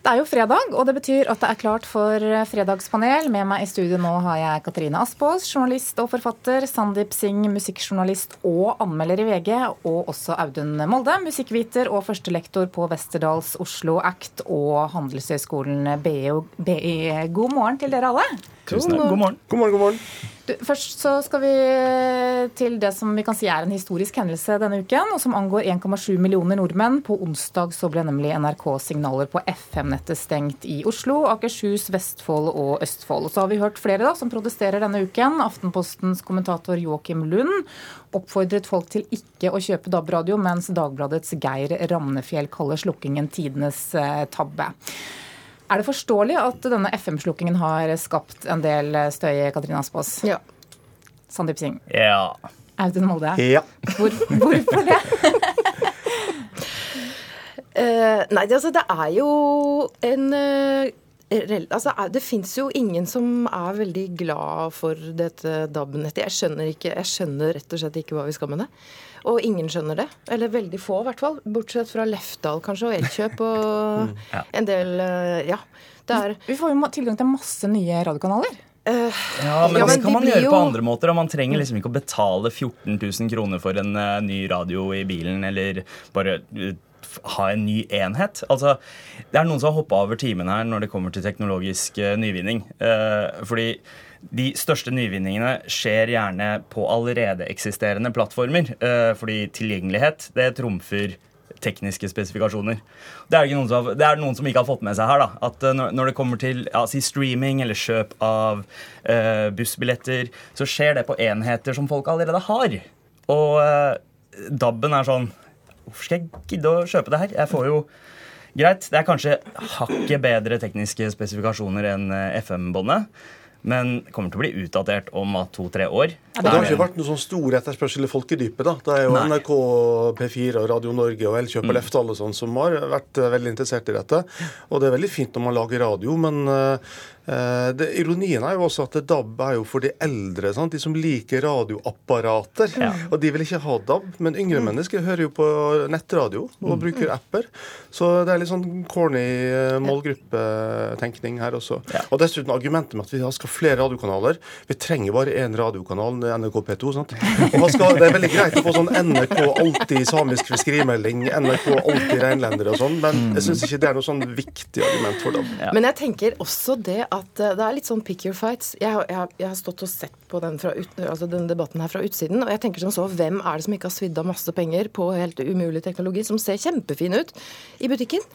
Det er jo fredag, og det betyr at det er klart for fredagspanel. Med meg i studio nå har jeg Katrine Aspaas, journalist og forfatter. Sandeep Singh, musikkjournalist og anmelder i VG. Og også Audun Molde, musikkviter og førstelektor på Westerdals Oslo Act og Handelshøyskolen BI. God morgen til dere alle. Tusen takk. God morgen. God morgen, god morgen. Du, først så skal vi til det som vi kan si er en historisk hendelse denne uken, og som angår 1,7 millioner nordmenn. På onsdag så ble nemlig NRK-signaler på FM-nettet stengt i Oslo, Akershus, Vestfold og Østfold. Og så har vi hørt flere da, som protesterer denne uken. Aftenpostens kommentator Joakim Lund oppfordret folk til ikke å kjøpe DAB-radio, mens Dagbladets Geir Ramnefjell kaller slukkingen tidenes eh, tabbe. Er det forståelig at denne FM-slukkingen har skapt en del støy, Katrine Aspaas? Ja. Sandeep Singh? Ja. Audun Molde? Ja. Hvor, hvorfor det? Uh, nei, det, altså, det er jo en uh, Altså, det fins jo ingen som er veldig glad for dette DAB-nettet. Jeg skjønner ikke, jeg skjønner rett og slett ikke hva vi skal med det. Og ingen skjønner det. Eller veldig få, i hvert fall. Bortsett fra Lefdal kanskje, og Elkjøp og ja. en del Ja. Det er Vi får jo tilgang til masse nye radiokanaler. Uh, ja, men ja, det kan man gjøre jo... på andre måter. og Man trenger liksom ikke å betale 14 000 kroner for en uh, ny radio i bilen, eller bare uh, ha en ny enhet. Altså, det er noen som har hoppa over timen her når det kommer til teknologisk uh, nyvinning. Uh, fordi de største nyvinningene skjer gjerne på allerede eksisterende plattformer. Uh, fordi tilgjengelighet, det trumfer tekniske spesifikasjoner. Det er, noen som, det er noen som ikke har fått med seg her. da, at Når det kommer til ja, si streaming eller kjøp av bussbilletter, så skjer det på enheter som folk allerede har. Og DAB-en er sånn Hvorfor skal jeg gidde å kjøpe det her? Jeg får jo Greit, det er kanskje hakket bedre tekniske spesifikasjoner enn eh, FM-båndet. Men kommer til å bli utdatert om to-tre år. Og Det har ikke vært noe sånn stor etterspørsel i folkedypet. da. Det er jo Nei. NRK, P4, Radio Norge og Elkjøp og Lefte alle og sånn som har vært eh, veldig interessert i dette. Og det er veldig fint når man lager radio, men uh, Eh, det, ironien er jo også at DAB er jo for de eldre, sant? de som liker radioapparater. Ja. Og de vil ikke ha DAB, men yngre mm. mennesker hører jo på nettradio og mm. bruker apper. Så det er litt sånn corny eh, målgruppetenkning her også. Ja. Og dessuten argumentet med at vi skal ha flere radiokanaler. Vi trenger bare én radiokanal, NRK P2. sant? Og skal, Det er veldig greit å få sånn NRK alltid samisk fiskerimelding, NRK alltid reinlendere og sånn, men jeg syns ikke det er noe sånn viktig argument for DAB. Ja. Men jeg tenker også det at at eh, det er litt sånn pick your fights. Jeg, jeg, jeg har stått og sett på den ut, altså denne debatten her fra utsiden, og jeg tenker som så, hvem er det som ikke har svidd av masse penger på helt umulig teknologi, som ser kjempefin ut i butikken?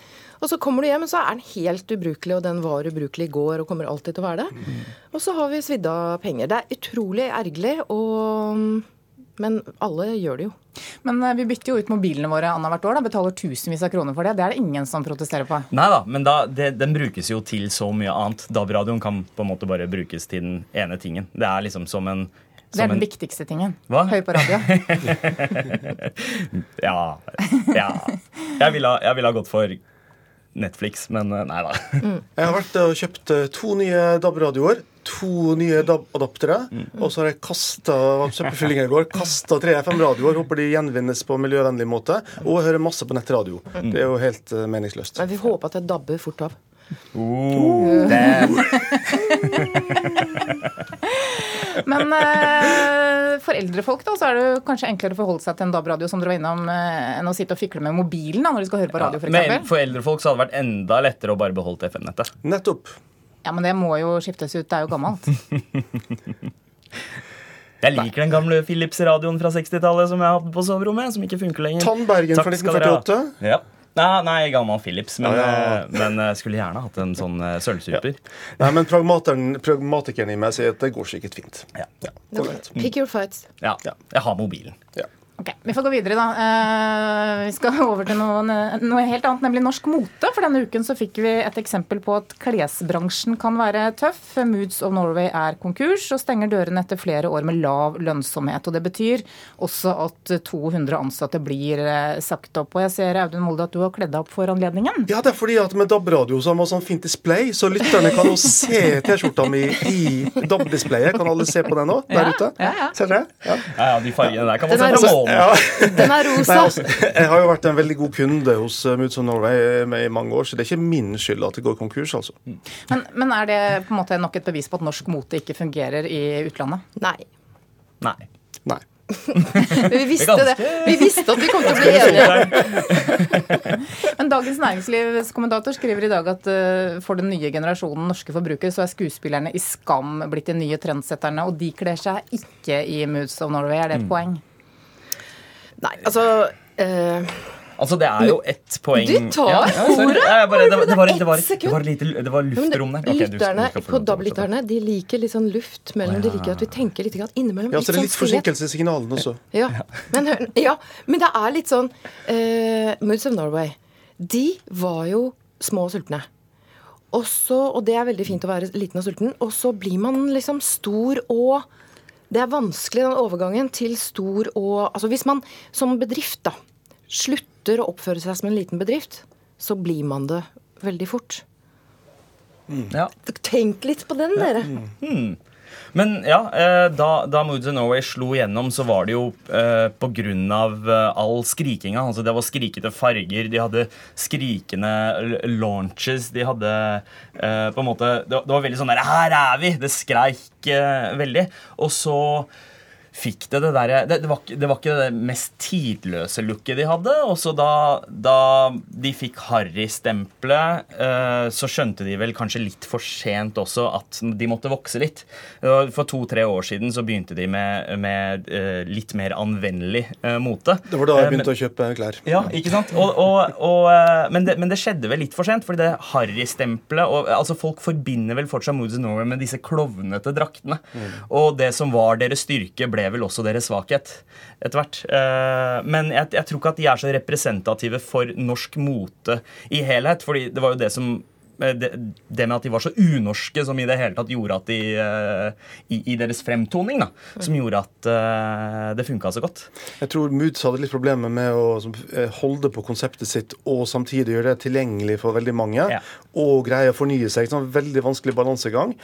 Og så kommer du hjem, og så er den helt ubrukelig, og den var ubrukelig i går og kommer alltid til å være det. Mm. Og så har vi svidd av penger. Det er utrolig ergerlig, og men alle gjør det jo. Men eh, vi bytter jo ut mobilene våre annethvert år. da, Betaler tusenvis av kroner for det. Det er det ingen som protesterer på. Nei da, men da, det, den brukes jo til så mye annet. DAB-radioen kan på en måte bare brukes til den ene tingen. Det er liksom som en det er den en... viktigste tingen. Hva? Høy på radio. ja. Ja. Jeg ville ha, vil ha gått for Netflix, men eh, nei da. Mm. Jeg har vært og kjøpt eh, to nye DAB-radioer to nye DAB-adaptere. Mm. Og så har jeg kasta søppelfyllinga i går. Kasta tre FM-radioer. Håper de gjenvinnes på miljøvennlig måte. Og hører masse på nettradio. Mm. Det er jo helt uh, meningsløst. Men vi håper at det dabber fort av. Oh, Men uh, for eldre folk da, så er det kanskje enklere å forholde seg til en DAB-radio som dere var innom, uh, enn å sitte og fikle med mobilen da, når de skal høre på radio. For, ja, men for eldre folk så hadde det vært enda lettere å bare beholde FM-nettet. Nettopp. Ja, men det må jo skiftes ut. Det er jo gammelt. Jeg liker den gamle Philips-radioen fra 60-tallet som jeg hadde på soverommet. Som ikke funker lenger. Tannbergen fra 1948? Ja. Nei, nei, gammel Philips, men, ja, ja. Eh, men uh, skulle gjerne hatt en sånn uh, sølvsuper. Ja. Nei, men pragmatikeren i meg sier at det går sikkert fint. Ja. Pick your fights. Ja. Jeg har mobilen. Ja. Ok, Vi får gå videre, da. Uh, vi skal over til noe, noe, helt annet, nemlig norsk mote. For denne uken så fikk vi et eksempel på at klesbransjen kan være tøff. Moods of Norway er konkurs og stenger dørene etter flere år med lav lønnsomhet. Og Det betyr også at 200 ansatte blir uh, sagt opp. Og jeg ser Audun Molde at du har kledd deg opp for anledningen. Ja, det er fordi at med DAB-radio så har man sånn fint display, så lytterne kan jo se T-skjorta mi i DAB-displayet. Kan alle se på den nå, der ute? Ja, ja. Ser dere? Ja. ja, ja, de fargene der kan man se fra sånn. Ja. Den er rosa. Nei, altså, jeg har jo vært en veldig god kunde hos uh, Moods of Norway i mange år, så det er ikke min skyld at det går konkurs, altså. Men, men er det på en måte nok et bevis på at norsk mote ikke fungerer i utlandet? Nei. Nei. Nei. Vi visste Det Vi visste at vi kom til å bli enige. Men Dagens Næringslivs kommentator skriver i dag at uh, for den nye generasjonen norske forbrukere så er skuespillerne i Skam blitt de nye trendsetterne, og de kler seg ikke i Moods of Norway. Er det et poeng? Nei, altså uh... Altså, det er jo ett poeng Du tar ja, sorry. ordet! Ja, bare, det, var- det, var, det, var, Ett sekund. det var lite det var luftrom der. Okay, Ok, du- du lytterne på DAB-lytterne de liker litt sånn luft mellom. De liker at vi tenker litt grann innimellom. Ja, så det er litt sånn forsinkelse i signalene også. Ja, men, ja, men det er litt sånn uh, Moods of Norway. De var jo små og sultne. Og, så, og det er veldig fint å være liten og sulten. Og så blir man liksom stor og Det er vanskelig den overgangen til stor og Altså hvis man som bedrift da slutter å oppføre seg som en liten bedrift, så blir man det veldig fort. Ja. Tenk litt på den, dere. Men ja, eh, da, da Moods of Norway slo gjennom, så var det jo eh, på grunn av eh, all skrikinga. Altså det var skrikete farger, de hadde skrikende launches, de hadde eh, på en måte Det, det var veldig sånn der Her er vi! Det skreik eh, veldig. Og så fikk det det derre det, det, det var ikke det mest tidløse looket de hadde. Og så da, da de fikk Harry-stempelet, eh, så skjønte de vel kanskje litt for sent også at de måtte vokse litt. For to-tre år siden så begynte de med, med eh, litt mer anvendelig eh, mote. Det var da jeg Eh, men- begynte å kjøpe klær. ja, ikke sant? Og, og, og, eh, men, det, men det skjedde vel litt for sent, fordi det Harry-stempelet altså Folk forbinder vel fortsatt Moods of Norway med disse klovnete draktene. Og det som var deres styrke, ble vel også deres svakhet etter hvert. Eh, Men jeg, jeg tror ikke at de er så representative for norsk mote i helhet, fordi det var jo det som det, det med at de var så unorske som i det hele tatt gjorde at de eh, i, I deres fremtoning, da. Som gjorde at uh, det funka så godt. Jeg tror Moods hadde litt problemer med å eh, holde på konseptet sitt og samtidig gjøre det tilgjengelig for veldig mange. Ja. Og greie å fornye seg. Sånn veldig vanskelig balansegang.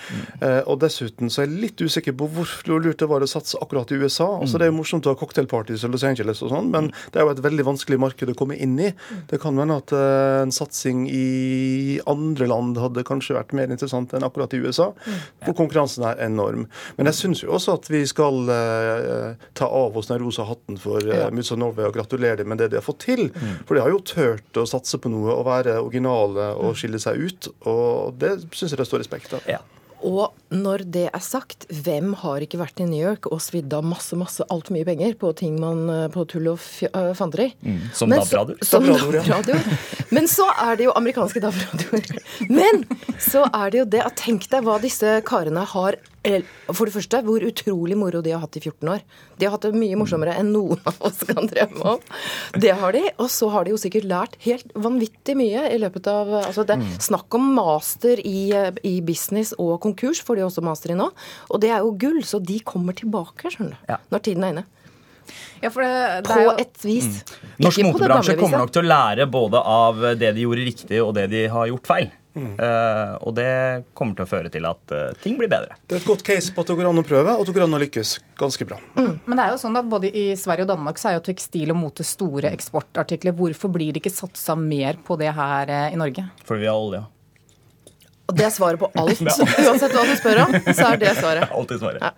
Eh, og dessuten så er jeg litt usikker på hvor lurt det var å satse akkurat i USA. Altså Det er jo morsomt å ha cocktailparties i Los Angeles og sånn, men det er jo et veldig vanskelig marked å komme inn i. Det kan hende at uh, en satsing i andre land hadde kanskje vært mer interessant enn akkurat i USA. For konkurransen er enorm. Men jeg syns jo også at vi skal uh, ta av oss den rosa hatten for uh, Moods Norway og gratulere dem med det de har fått til. For de har jo turt å satse på noe og være originale og skille seg ut. Og det syns jeg det står respekt av. Ja. Og når det er sagt, hvem har ikke vært i New York og svidd av masse, masse, altfor mye penger på ting man på tull og fj- Mm, som DAB-radioer. Som DAB-radioer, ja. Men så er det jo amerikanske DAB-radioer. Men så er det jo det at tenk deg hva disse karene har For det første, hvor utrolig moro de har hatt i 14 år. De har hatt det mye morsommere enn noen av oss kan drømme om. Det har de. Og så har de jo sikkert lært helt vanvittig mye i løpet av altså det, Snakk om master i, i business og konkurs, får de også master i nå. Og det er jo gull, så de kommer tilbake, skjønner du. Ja. Når tiden er inne. Ja, for det, det På er jo, et vis. Norsk Ikke motebransje kommer nok til å lære både av det de gjorde riktig, og det de har gjort feil. Eh, og det kommer til å føre til at eh, ting blir bedre. Det er et godt case på at det går an å prøve, og at det går an å lykkes ganske bra. men det er jo sånn at både i Sverige og Danmark så er jo tekstil og mote store eksportartikler. Hvorfor blir det ikke satsa mer på det her eh, i Norge? Fordi vi har olje. Og det er svaret på alt. Uansett hva du spør om, så er det svaret. Alltid svaret. Ja.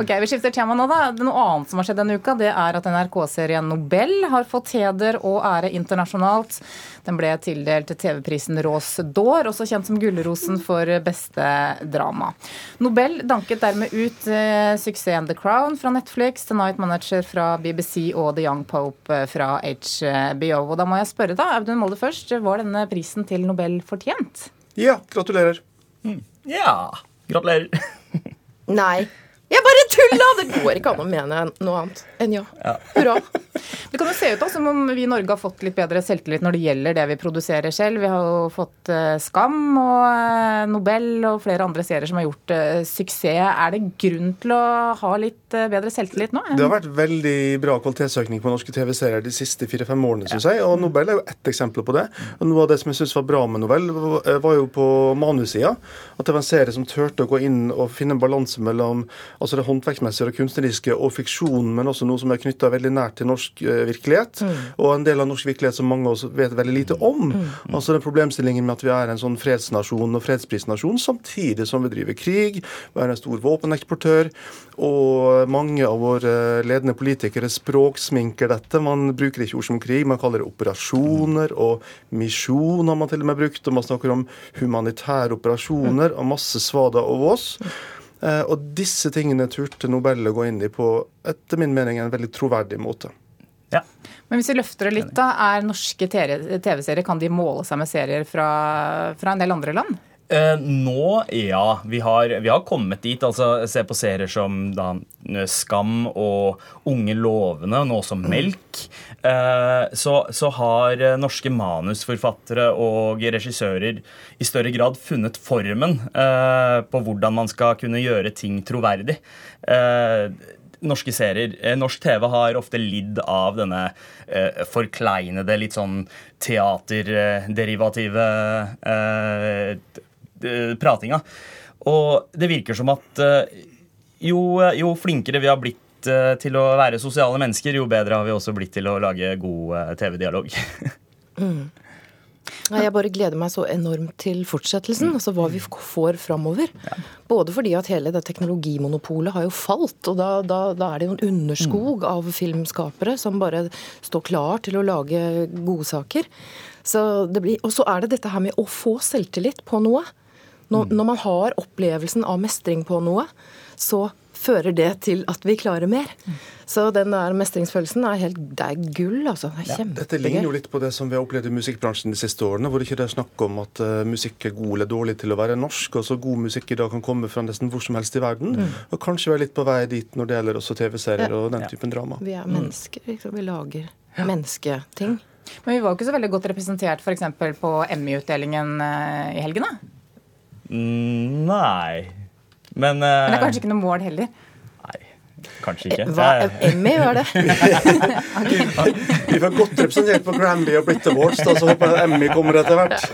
Ok, Vi skifter tema nå. da. Noe annet som har skjedd denne uka, det er at NRK-serien Nobel har fått heder og ære internasjonalt. Den ble tildelt TV-prisen Rose d'Or, også kjent som Gullrosen for beste drama. Nobel danket dermed ut eh, suksessen The Crown fra Netflix, The Night Manager fra BBC og The Young Pope eh, fra HBO. Og da må jeg spørre, da, Audun Molde først, var denne prisen til Nobel fortjent? Ja, gratulerer. Ja. Gratulerer. Nei. Jeg bare tulla! Det går ikke an å mene noe annet enn ja. Hurra. Det kan jo se ut da, som om vi i Norge har fått litt bedre selvtillit når det gjelder det vi produserer selv. Vi har jo fått uh, Skam og uh, Nobel og flere andre serier som har gjort uh, suksess. Er det grunn til å ha litt bedre selvtillit nå? Det har vært veldig bra kvalitetsøkning på norske TV-serier de siste fire-fem årene, syns jeg. Og Nobel er jo ett eksempel på det. Og Noe av det som jeg syns var bra med Nobel, var jo på manussida. At det var en serie som turte å gå inn og finne en balanse mellom altså det håndverksmessige og kunstneriske og fiksjon, men også noe som er knytta veldig nært til norsk virkelighet, mm. og en del av norsk virkelighet som mange oss vet veldig lite om. Mm. Altså den problemstillingen med at vi er en sånn fredsnasjon og fredsprisnasjon, samtidig som vi driver krig, vi er en stor våpeneksportør, og mange av våre ledende politikere språksminker dette. Man bruker ikke ord som krig, man kaller det operasjoner, og misjon har man til og med brukt, og man snakker om humanitære operasjoner, og masse svada over oss. Eh, og disse tingene turte Nobel å gå inn i på etter min mening en veldig troverdig måte. Ja. Men hvis vi løfter det litt, da, er norske TV-serier, kan de måle seg med serier fra, fra en del andre land? Eh, nå, ja. Vi har, vi har, kommet dit. altså Se på serier som da, Skam og Unge lovende, nå som Melk. Eh, så, så, har norske manusforfattere og regissører i større grad funnet formen eh, på hvordan man skal kunne gjøre ting troverdig. Eh, norske serier. Eh, norsk TV har ofte lidd av denne eh, forkleinede, litt sånn teaterderivative eh, pratinga. Og det virker som at eh, jo, jo flinkere vi har blitt eh, til å være sosiale mennesker, jo bedre har vi også blitt til å lage god eh, TV-dialog. mm. Jeg bare gleder meg så enormt til fortsettelsen, altså hva vi får framover. Både fordi at hele det teknologimonopolet har jo falt, og da, da, da er det jo en underskog mm. av filmskapere som bare står klar til å lage godsaker. Og så er det dette her med å få selvtillit på noe. Når, mm. når, man har opplevelsen av mestring på noe, så fører det til at vi klarer mer. Mm. Så den der mestringsfølelsen er helt Det er gull, altså. Det er ja. Dette ligner jo litt på det som vi har opplevd i musikkbransjen de siste årene, hvor det ikke er snakk om at uh, musikk er god eller dårlig til å være norsk. og så God musikk i dag kan komme fra nesten hvor som helst i verden. Mm. Og kanskje være litt på vei dit når det gjelder også TV-serier ja. og den typen drama. Vi er mennesker, liksom. Vi lager mennesketing. Men vi var jo ikke så veldig godt representert f.eks. på Emmy-utdelingen eh, i helgen, da? Mm, nei. Men, uh, Men det er kanskje ikke noe mål heller? Nei, Kanskje ikke. Hva, Emmy var det. Vi var godt representert på Granby og Blitt Awards, da, så håper jeg Emmy kommer etter hvert.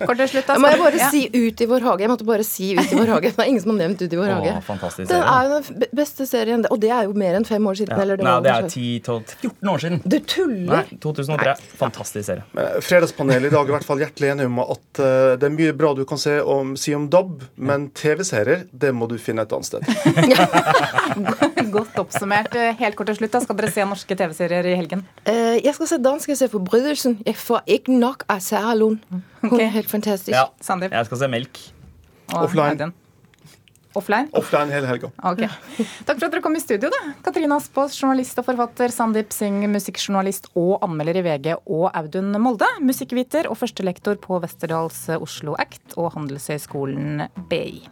Kort til slutt, da. Må jeg bare si Ut i vår hage? Jeg måtte bare si Ut i vår hage. Det er ingen som har nevnt Ut i vår hage. fantastisk serie. Det er jo den beste serien, og det er jo mer enn fem år siden. Ja. Eller det Nei, det er 10-14 år siden. Du tuller? Nei, 2003. Nei. Fantastisk serie. Men Fredagspanelet i dag er i hvert fall hjertelig enige om at uh, det er mye bra du kan om, si om DAB, men TV-serier, det må du finne et annet sted. Godt oppsummert. Eh, helt kort til slutt, da. Skal dere se norske TV-serier i helgen? Uh, jeg skal se dansk. Jeg ser Forbrytelsen. Jeg får ikke nok av Sarah Lund. Hun okay. er helt fantastisk. Ja. Sandeep? Jeg skal se Melk. Og Offline. Offline? Offline hele helga. Okay. Takk for at dere kom i studio. da. Katrine Aspaas, journalist og forfatter. Sandeep Singh, musikkjournalist og anmelder i VG. Og Audun Molde, musikkviter og førstelektor på Westerdals Oslo Act og Handelshøyskolen BI.